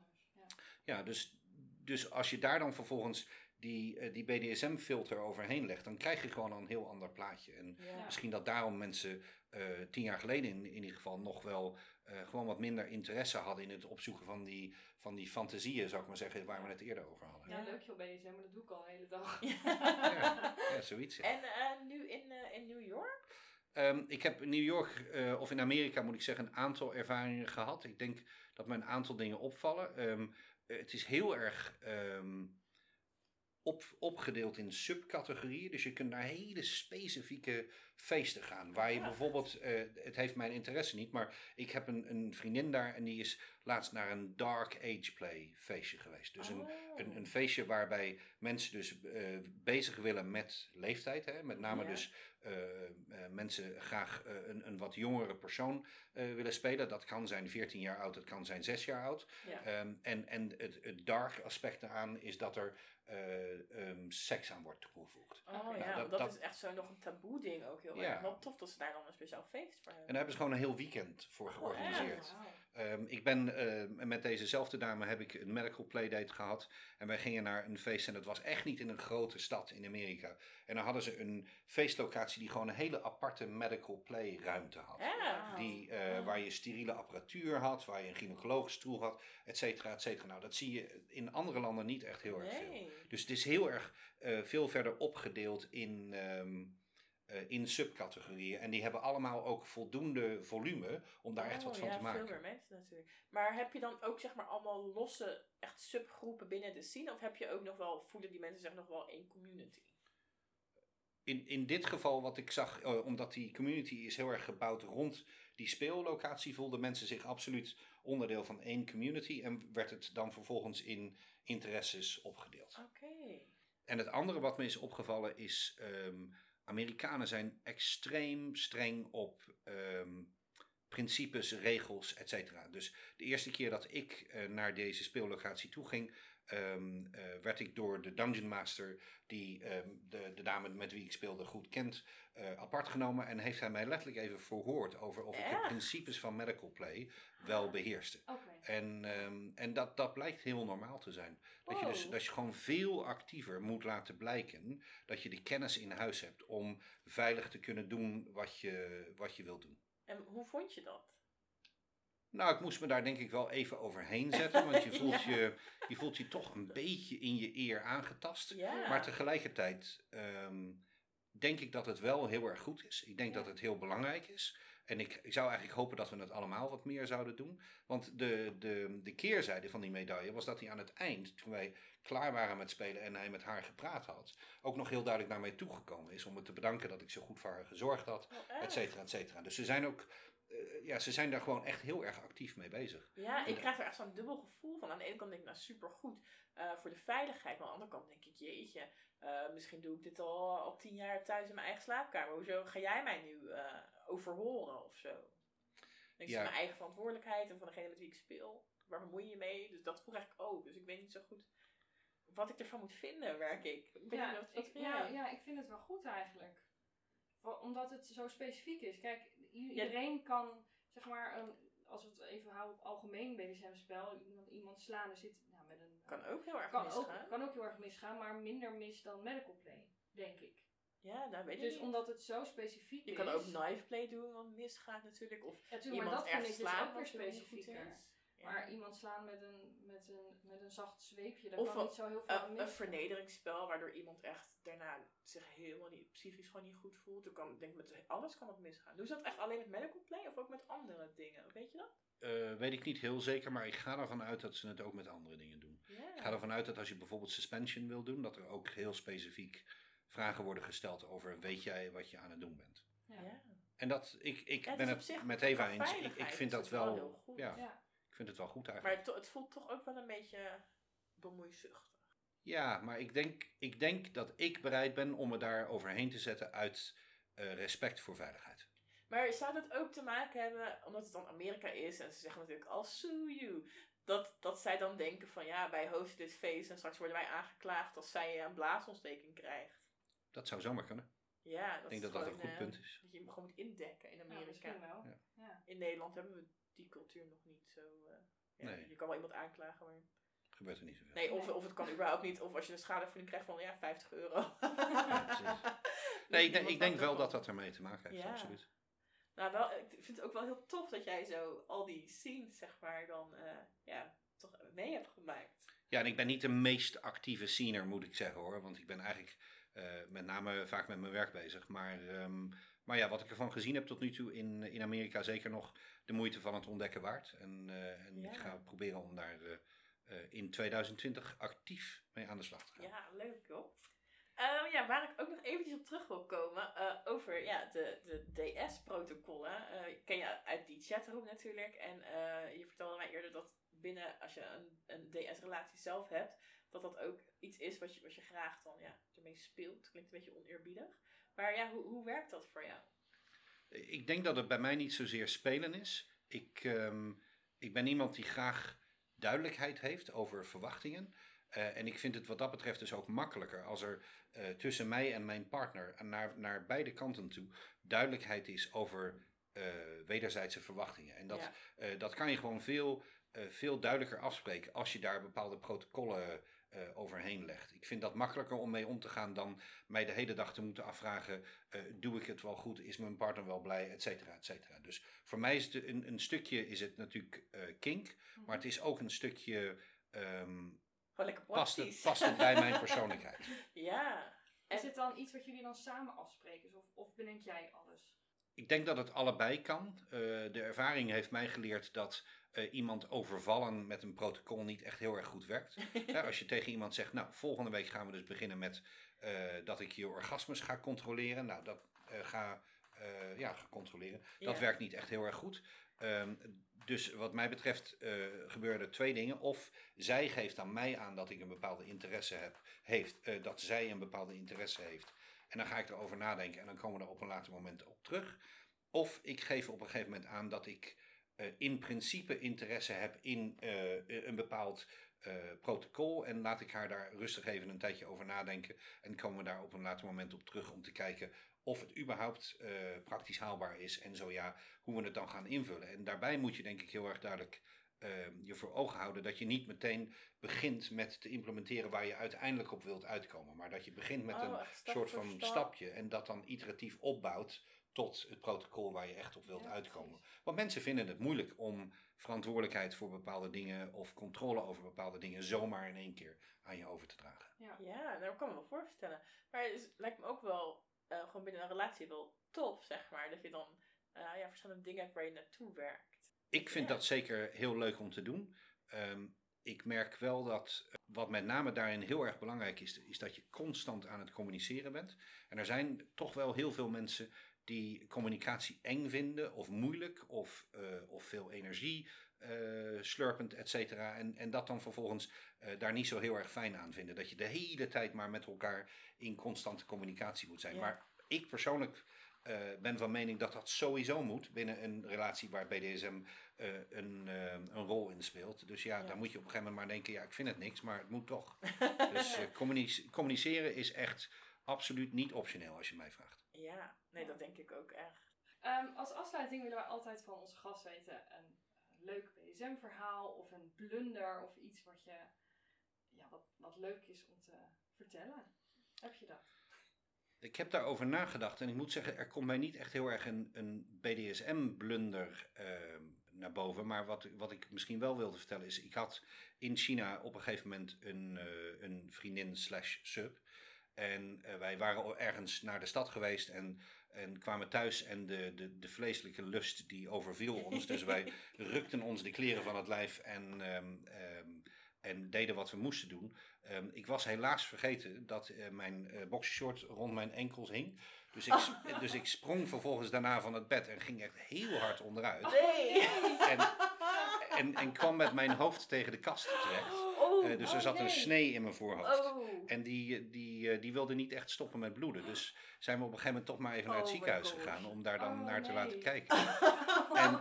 Ja, dus, dus als je daar dan vervolgens die, eh, die BDSM-filter overheen legt, dan krijg je gewoon een heel ander plaatje. En Ja. misschien dat daarom mensen eh, tien jaar geleden in, in ieder geval nog wel eh, gewoon wat minder interesse hadden in het opzoeken van die, van die fantasieën, zou ik maar zeggen, waar we het eerder over hadden. Ja, leuk joh BDSM, maar dat doe ik al de hele dag. Ja, ja zoiets. ja. En eh, nu in, eh, in New York? Ehm, ik heb in New York, eh, of in Amerika moet ik zeggen, een aantal ervaringen gehad. Ik denk dat me een aantal dingen opvallen. Ehm, eh, het is heel erg ehm, op, opgedeeld in subcategorieën. Dus je kunt naar hele specifieke feesten gaan. Waar je Ja. bijvoorbeeld, eh, het heeft mijn interesse niet, maar ik heb een, een vriendin daar en die is laatst naar een dark age play feestje geweest. Dus een, Oh. een, een feestje waarbij mensen dus eh, bezig willen met leeftijd. Hè? Met name Ja. dus eh, mensen graag een, een wat jongere persoon willen spelen. Dat kan zijn 14 jaar oud, dat kan zijn 6 jaar oud. Ja. Ehm, en en het, het dark aspect eraan is dat er eh, ehm, seks aan wordt toegevoegd. Oh ja, Nou, dat- dat, dat- is echt zo nog een taboe ding ook heel Ja. erg. Wat tof dat ze daar dan een speciaal feest voor En hebben. daar hebben ze gewoon een heel weekend voor Oh, georganiseerd. Wauw. Ehm, ik ben eh, met dezezelfde dame heb ik een medical playdate gehad. En wij gingen naar een feest en dat was echt niet in een grote stad in Amerika. En dan hadden ze een feestlocatie die gewoon een hele aparte medical play ruimte had. Ja. Die, eh, Waar je steriele apparatuur had, waar je een gynaecologische stoel had, et cetera, et cetera. Nou, dat zie je in andere landen niet echt heel erg veel. Dus het is heel erg eh, veel verder opgedeeld in, ehm, eh, in subcategorieën. En die hebben allemaal ook voldoende volume om daar echt wat Oh, van ja, te maken. veel meer mensen natuurlijk. Maar heb je dan ook zeg maar allemaal losse echt subgroepen binnen de scene? Of heb je ook nog wel, voelen die mensen zich nog wel één community? In, in dit geval wat ik zag, eh, omdat die community is heel erg gebouwd rond die speellocatie, voelden mensen zich absoluut onderdeel van één community en werd het dan vervolgens in interesses opgedeeld. Oké. En het andere wat me is opgevallen is, ehm, Amerikanen zijn extreem streng op ehm, principes, regels, et cetera. Dus de eerste keer dat ik eh, naar deze speellocatie toe ging, ehm, eh, werd ik door de Dungeon Master, die ehm, de, de dame met wie ik speelde goed kent, eh, apart genomen. En heeft hij mij letterlijk even verhoord over of ik de principes van medical play wel beheerste. En, ehm, en dat, dat blijkt heel normaal te zijn. Dat je dus dat je gewoon veel actiever moet laten blijken dat je de kennis in huis hebt om veilig te kunnen doen wat je, wat je wilt doen. En hoe vond je dat? Nou, ik moest me daar denk ik wel even overheen zetten, want je voelt, Ja. je, je, voelt je toch een beetje in je eer aangetast. Ja. Maar tegelijkertijd ehm, denk ik dat het wel heel erg goed is. Ik denk Ja. dat het heel belangrijk is. En ik, ik zou eigenlijk hopen dat we het allemaal wat meer zouden doen. Want de, de, de keerzijde van die medaille was dat hij aan het eind, toen wij klaar waren met spelen en hij met haar gepraat had, ook nog heel duidelijk naar mij toegekomen is om me te bedanken dat ik zo goed voor haar gezorgd had, Oh, et cetera, et cetera. Dus ze zijn ook, ja, ze zijn daar gewoon echt heel erg actief mee bezig. Ja, ik krijg er echt zo'n dubbel gevoel van. Aan de ene kant denk ik, nou supergoed eh voor de veiligheid. Maar aan de andere kant denk ik, jeetje, eh, misschien doe ik dit al, al tien jaar thuis in mijn eigen slaapkamer. Hoezo ga jij mij nu eh, overhoren of zo? Ik Ja. mijn eigen verantwoordelijkheid en van degene met wie ik speel. Waar bemoei je mee? Dus dat voel ik ook. Dus ik weet niet zo goed wat ik ervan moet vinden, werk ik. Ja, niet wat, wat ik, vind ja, ja, ik vind het wel goed eigenlijk. Omdat het zo specifiek is. Kijk, Ja. iedereen kan, zeg maar, een, als we het even houden op algemeen BDSM-spel, iemand, iemand slaan, er zit nou, met een... Kan ook heel erg kan misgaan. ook, kan ook heel erg misgaan, maar minder mis dan medical play, denk ik. Ja, nou weet ik Dus omdat het zo specifiek Je is... kan ook knife play doen, wat misgaat natuurlijk. Of Ja, tuurlijk, maar iemand dat vind ik dus slaan ook weer specifieker. Maar iemand slaan met een, met een, met een zacht zweepje, daar Of kan niet zo heel veel een mis. vernederingsspel waardoor iemand echt daarna zich helemaal niet psychisch gewoon niet goed voelt. Dan kan, ik denk met alles kan het misgaan. Doen ze dat echt alleen met medical play of ook met andere dingen? Weet je dat? Eh, weet ik niet heel zeker, maar ik ga ervan uit dat ze het ook met andere dingen doen. Ik ga ervan uit dat als je bijvoorbeeld suspension wil doen, dat er ook heel specifiek vragen worden gesteld over weet jij wat je aan het doen bent. Ja. Ja. En dat, ik, ik Ja, het ben het met Eva eens. Ik, ik vind dat wel wel, heel goed. ja, Ja. Ik vind het wel goed Maar eigenlijk. het, het voelt toch ook wel een beetje bemoeizuchtig. Ja, maar ik denk, ik denk dat ik bereid ben om me daar overheen te zetten uit eh, respect voor veiligheid. Maar zou dat ook te maken hebben, omdat het dan Amerika is en ze zeggen natuurlijk al sue you, dat, dat zij dan denken van ja, wij hosten dit feest en straks worden wij aangeklaagd als zij een blaasontsteking krijgt. Dat zou zomaar kunnen. Ja, dat Ik denk is dat dat een goed eh, punt is. Dat je hem gewoon moet indekken in Amerika. wel. Ja. Ja. in Nederland hebben we die cultuur nog niet zo. eh, ja, Nee. Je kan wel iemand aanklagen, maar. Gebeurt er niet zoveel. Nee, of, of het kan überhaupt niet. Of als je een schadevergoeding krijgt van ja, 50 euro. precies. Nee, ik denk, ik denk wel dat dat dat ermee te maken heeft, Ja. absoluut. Nou, wel, ik vind het ook wel heel tof dat jij zo al die scenes, zeg maar, dan eh, ja, toch mee hebt gemaakt. Ja, en ik ben niet de meest actieve scener, moet ik zeggen hoor. Want ik ben eigenlijk eh, met name vaak met mijn werk bezig. Maar, ehm, maar ja, wat ik ervan gezien heb tot nu toe in, in Amerika, zeker nog de moeite van het ontdekken waard. En, eh, en Ja. ik ga proberen om daar eh, eh, in 2020 actief mee aan de slag te gaan. Ja, leuk joh. Ehm, ja, waar ik ook nog eventjes op terug wil komen, eh, over ja, de, de DS-protocollen. Ken je uit die chatroom natuurlijk. En je vertelde mij eerder dat binnen, als je een, een DS-relatie zelf hebt, dat dat ook iets is wat je, wat je graag dan ja, ermee speelt. Klinkt een beetje oneerbiedig. Maar ja, hoe, hoe werkt dat voor jou? Ik denk dat het bij mij niet zozeer spelen is. Ik, ehm, ik ben iemand die graag duidelijkheid heeft over verwachtingen. Eh, en ik vind het wat dat betreft dus ook makkelijker als er eh, tussen mij en mijn partner naar, naar beide kanten toe duidelijkheid is over eh, wederzijdse verwachtingen. En dat, Ja. dat kan je gewoon veel, veel duidelijker afspreken als je daar bepaalde protocollen eh, overheen legt. Ik vind dat makkelijker om mee om te gaan dan mij de hele dag te moeten afvragen: eh, doe ik het wel goed? Is mijn partner wel blij? Et cetera, et cetera. Dus voor mij is het een, een stukje is het natuurlijk eh, kink, maar het is ook een stukje ehm, lekker past, het, past het bij mijn persoonlijkheid. Ja. En- Is het dan iets wat jullie dan samen afspreken? Of, of bedenk jij alles? Ik denk dat het allebei kan. Eh, de ervaring heeft mij geleerd dat eh, iemand overvallen met een protocol niet echt heel erg goed werkt. Ja, als je tegen iemand zegt, nou, volgende week gaan we dus beginnen met eh, dat ik je orgasmes ga controleren. Nou, dat eh, ga, ja, ga controleren. Dat werkt niet echt heel erg goed. Ehm, dus wat mij betreft gebeuren er twee dingen. Of zij geeft aan mij aan dat ik een bepaalde interesse heb, heeft, dat zij een bepaalde interesse heeft. En dan ga ik erover nadenken en dan komen we er op een later moment op terug. Of ik geef op een gegeven moment aan dat ik in principe interesse heb in eh, een bepaald eh, protocol. En laat ik haar daar rustig even een tijdje over nadenken. En komen we daar op een later moment op terug om te kijken of het überhaupt eh, praktisch haalbaar is. En zo ja, hoe we het dan gaan invullen. En daarbij moet je denk ik heel erg duidelijk eh, je voor ogen houden dat je niet meteen begint met te implementeren waar je uiteindelijk op wilt uitkomen. Maar dat je begint met Oh, een soort van stap. stapje en dat dan iteratief opbouwt tot het protocol waar je echt op wilt Ja, uitkomen. precies. Want mensen vinden het moeilijk om verantwoordelijkheid voor bepaalde dingen of controle over bepaalde dingen zomaar in één keer aan je over te dragen. Ja. Ja, dat kan me wel voorstellen. Maar het is- lijkt me ook wel, eh, gewoon binnen een relatie wel tof, zeg maar. Dat je dan eh, ja, verschillende dingen hebt waar je naartoe werkt. Ik vind Ja. dat zeker heel leuk om te doen. Ehm, ik merk wel dat eh, wat met name daarin heel erg belangrijk is, is dat je constant aan het communiceren bent. En er zijn toch wel heel veel mensen die communicatie eng vinden of moeilijk of, eh, of veel energie eh, slurpend, et cetera. En, en dat dan vervolgens eh, daar niet zo heel erg fijn aan vinden. Dat je de hele tijd maar met elkaar in constante communicatie moet zijn. Ja. Maar ik persoonlijk ben van mening dat dat sowieso moet binnen een relatie waar BDSM een, een rol in speelt. Dus ja, Ja. dan moet je op een gegeven moment maar denken, ja, ik vind het niks, maar het moet toch. Dus communice- communiceren is echt absoluut niet optioneel als je mij vraagt. Ja, nee, dat denk ik ook echt. Ehm, als afsluiting willen wij altijd van onze gast weten een, leuk BDSM-verhaal of een blunder of iets wat, je, ja, wat, wat leuk is om te vertellen. Heb je dat? Ik heb daarover nagedacht en ik moet zeggen, er komt mij niet echt heel erg een, een BDSM-blunder ehm, naar boven. Maar wat, wat ik misschien wel wilde vertellen is, ik had in China op een gegeven moment een, eh, een vriendin slash sub. En eh, wij waren ergens naar de stad geweest en, en kwamen thuis en de, de, de vleeselijke lust die overviel ons. Dus wij rukten ons de kleren van het lijf en, ehm, ehm, en deden wat we moesten doen. Ehm, ik was helaas vergeten dat eh, mijn eh boxershort rond mijn enkels hing. Dus ik, dus ik sprong vervolgens daarna van het bed en ging echt heel hard onderuit. Nee! En, en, en kwam met mijn hoofd tegen de kast terecht. Oh! Oh, Eh, dus oh, er zat een nee. snee in mijn voorhoofd. Oh. En die, die, eh, die wilde niet echt stoppen met bloeden. Dus zijn we op een gegeven moment toch maar even naar het Oh ziekenhuis gegaan om daar dan Oh, naar te laten kijken. En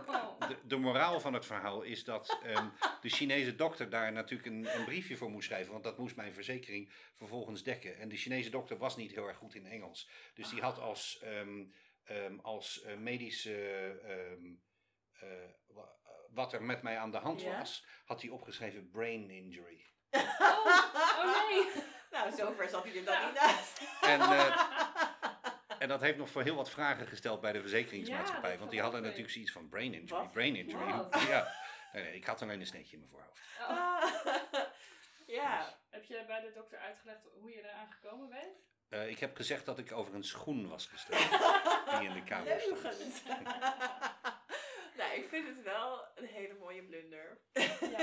de, de moraal van het verhaal is dat ehm, de Chinese dokter daar natuurlijk een, een briefje voor moest schrijven. Want dat moest mijn verzekering vervolgens dekken. En de Chinese dokter was niet heel erg goed in Engels. Dus die had als, ehm, ehm, als eh, medische. eh, wa- wat er met mij aan de hand Ja? was, had hij opgeschreven brain injury. Oh nee. nou, zover zat hij er dan Ja. niet naast. En, eh, En dat heeft nog voor heel wat vragen gesteld bij de verzekeringsmaatschappij. Ja, want die hadden natuurlijk zoiets van brain injury. Wat? Brain injury. Ja. Nee, nee, ik had alleen een sneetje in mijn voorhoofd. Oh. Ja. Heb je bij de dokter uitgelegd hoe je eraan gekomen bent? Eh, ik heb gezegd dat ik over een schoen was gestoken. die in de kamer stond. Nou, ik vind het wel een hele mooie blunder. Ja,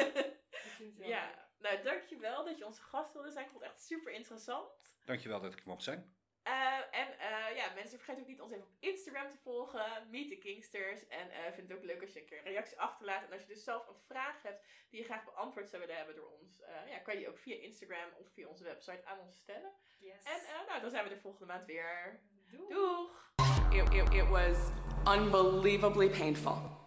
ik vind het leuk. Ja, nou dankjewel dat je onze gast wilde zijn. Ik vond het echt super interessant. Dankjewel dat ik mocht zijn. Eh, en eh, ja, mensen vergeet ook niet ons even op Instagram te volgen, Meet the Kingsters. En eh vind het ook leuk als je een keer een reactie achterlaat. En als je dus zelf een vraag hebt die je graag beantwoord zou willen hebben door ons, eh, ja, kan je die ook via Instagram of via onze website aan ons stellen. Yes. En eh, nou, dan zijn we er volgende maand weer. Doeg! It, it, it was unbelievably painful.